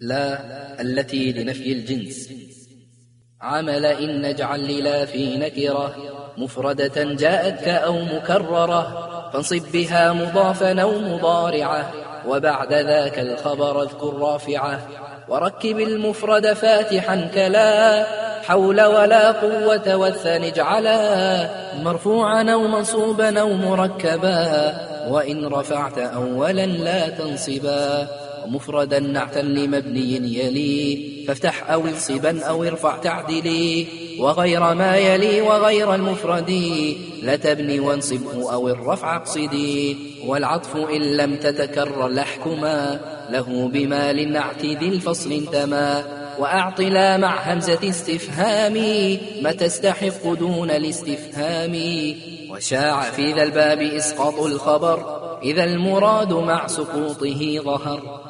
لا التي لنفي الجنس. عمل إن نجعل للا في نكرة. مفردة جاءتك أو مكررة. فانصب بها مضافا أو مضارعة. وبعد ذاك الخبر اذكر رافعة. وركب المفرد فاتحا كلا. حول ولا قوة والثاني اجعلا. مرفوعا أو منصوبا أو مركبا. وإن رفعت أولا لا تنصبا. ومفردا نعتا لمبني يلي فافتح أو انصبا أو ارفع تعدلي. وغير ما يلي وغير المفرد لا تبني وانصبه أو الرفع اقصدي. والعطف إن لم تتكرر لحكما له بما للنعت ذي الفصل انتما. وأعط لا مع همزة استفهام ما تستحق دون الاستفهام. وشاع في ذا الباب إسقاط الخبر إذا المراد مع سقوطه ظهر.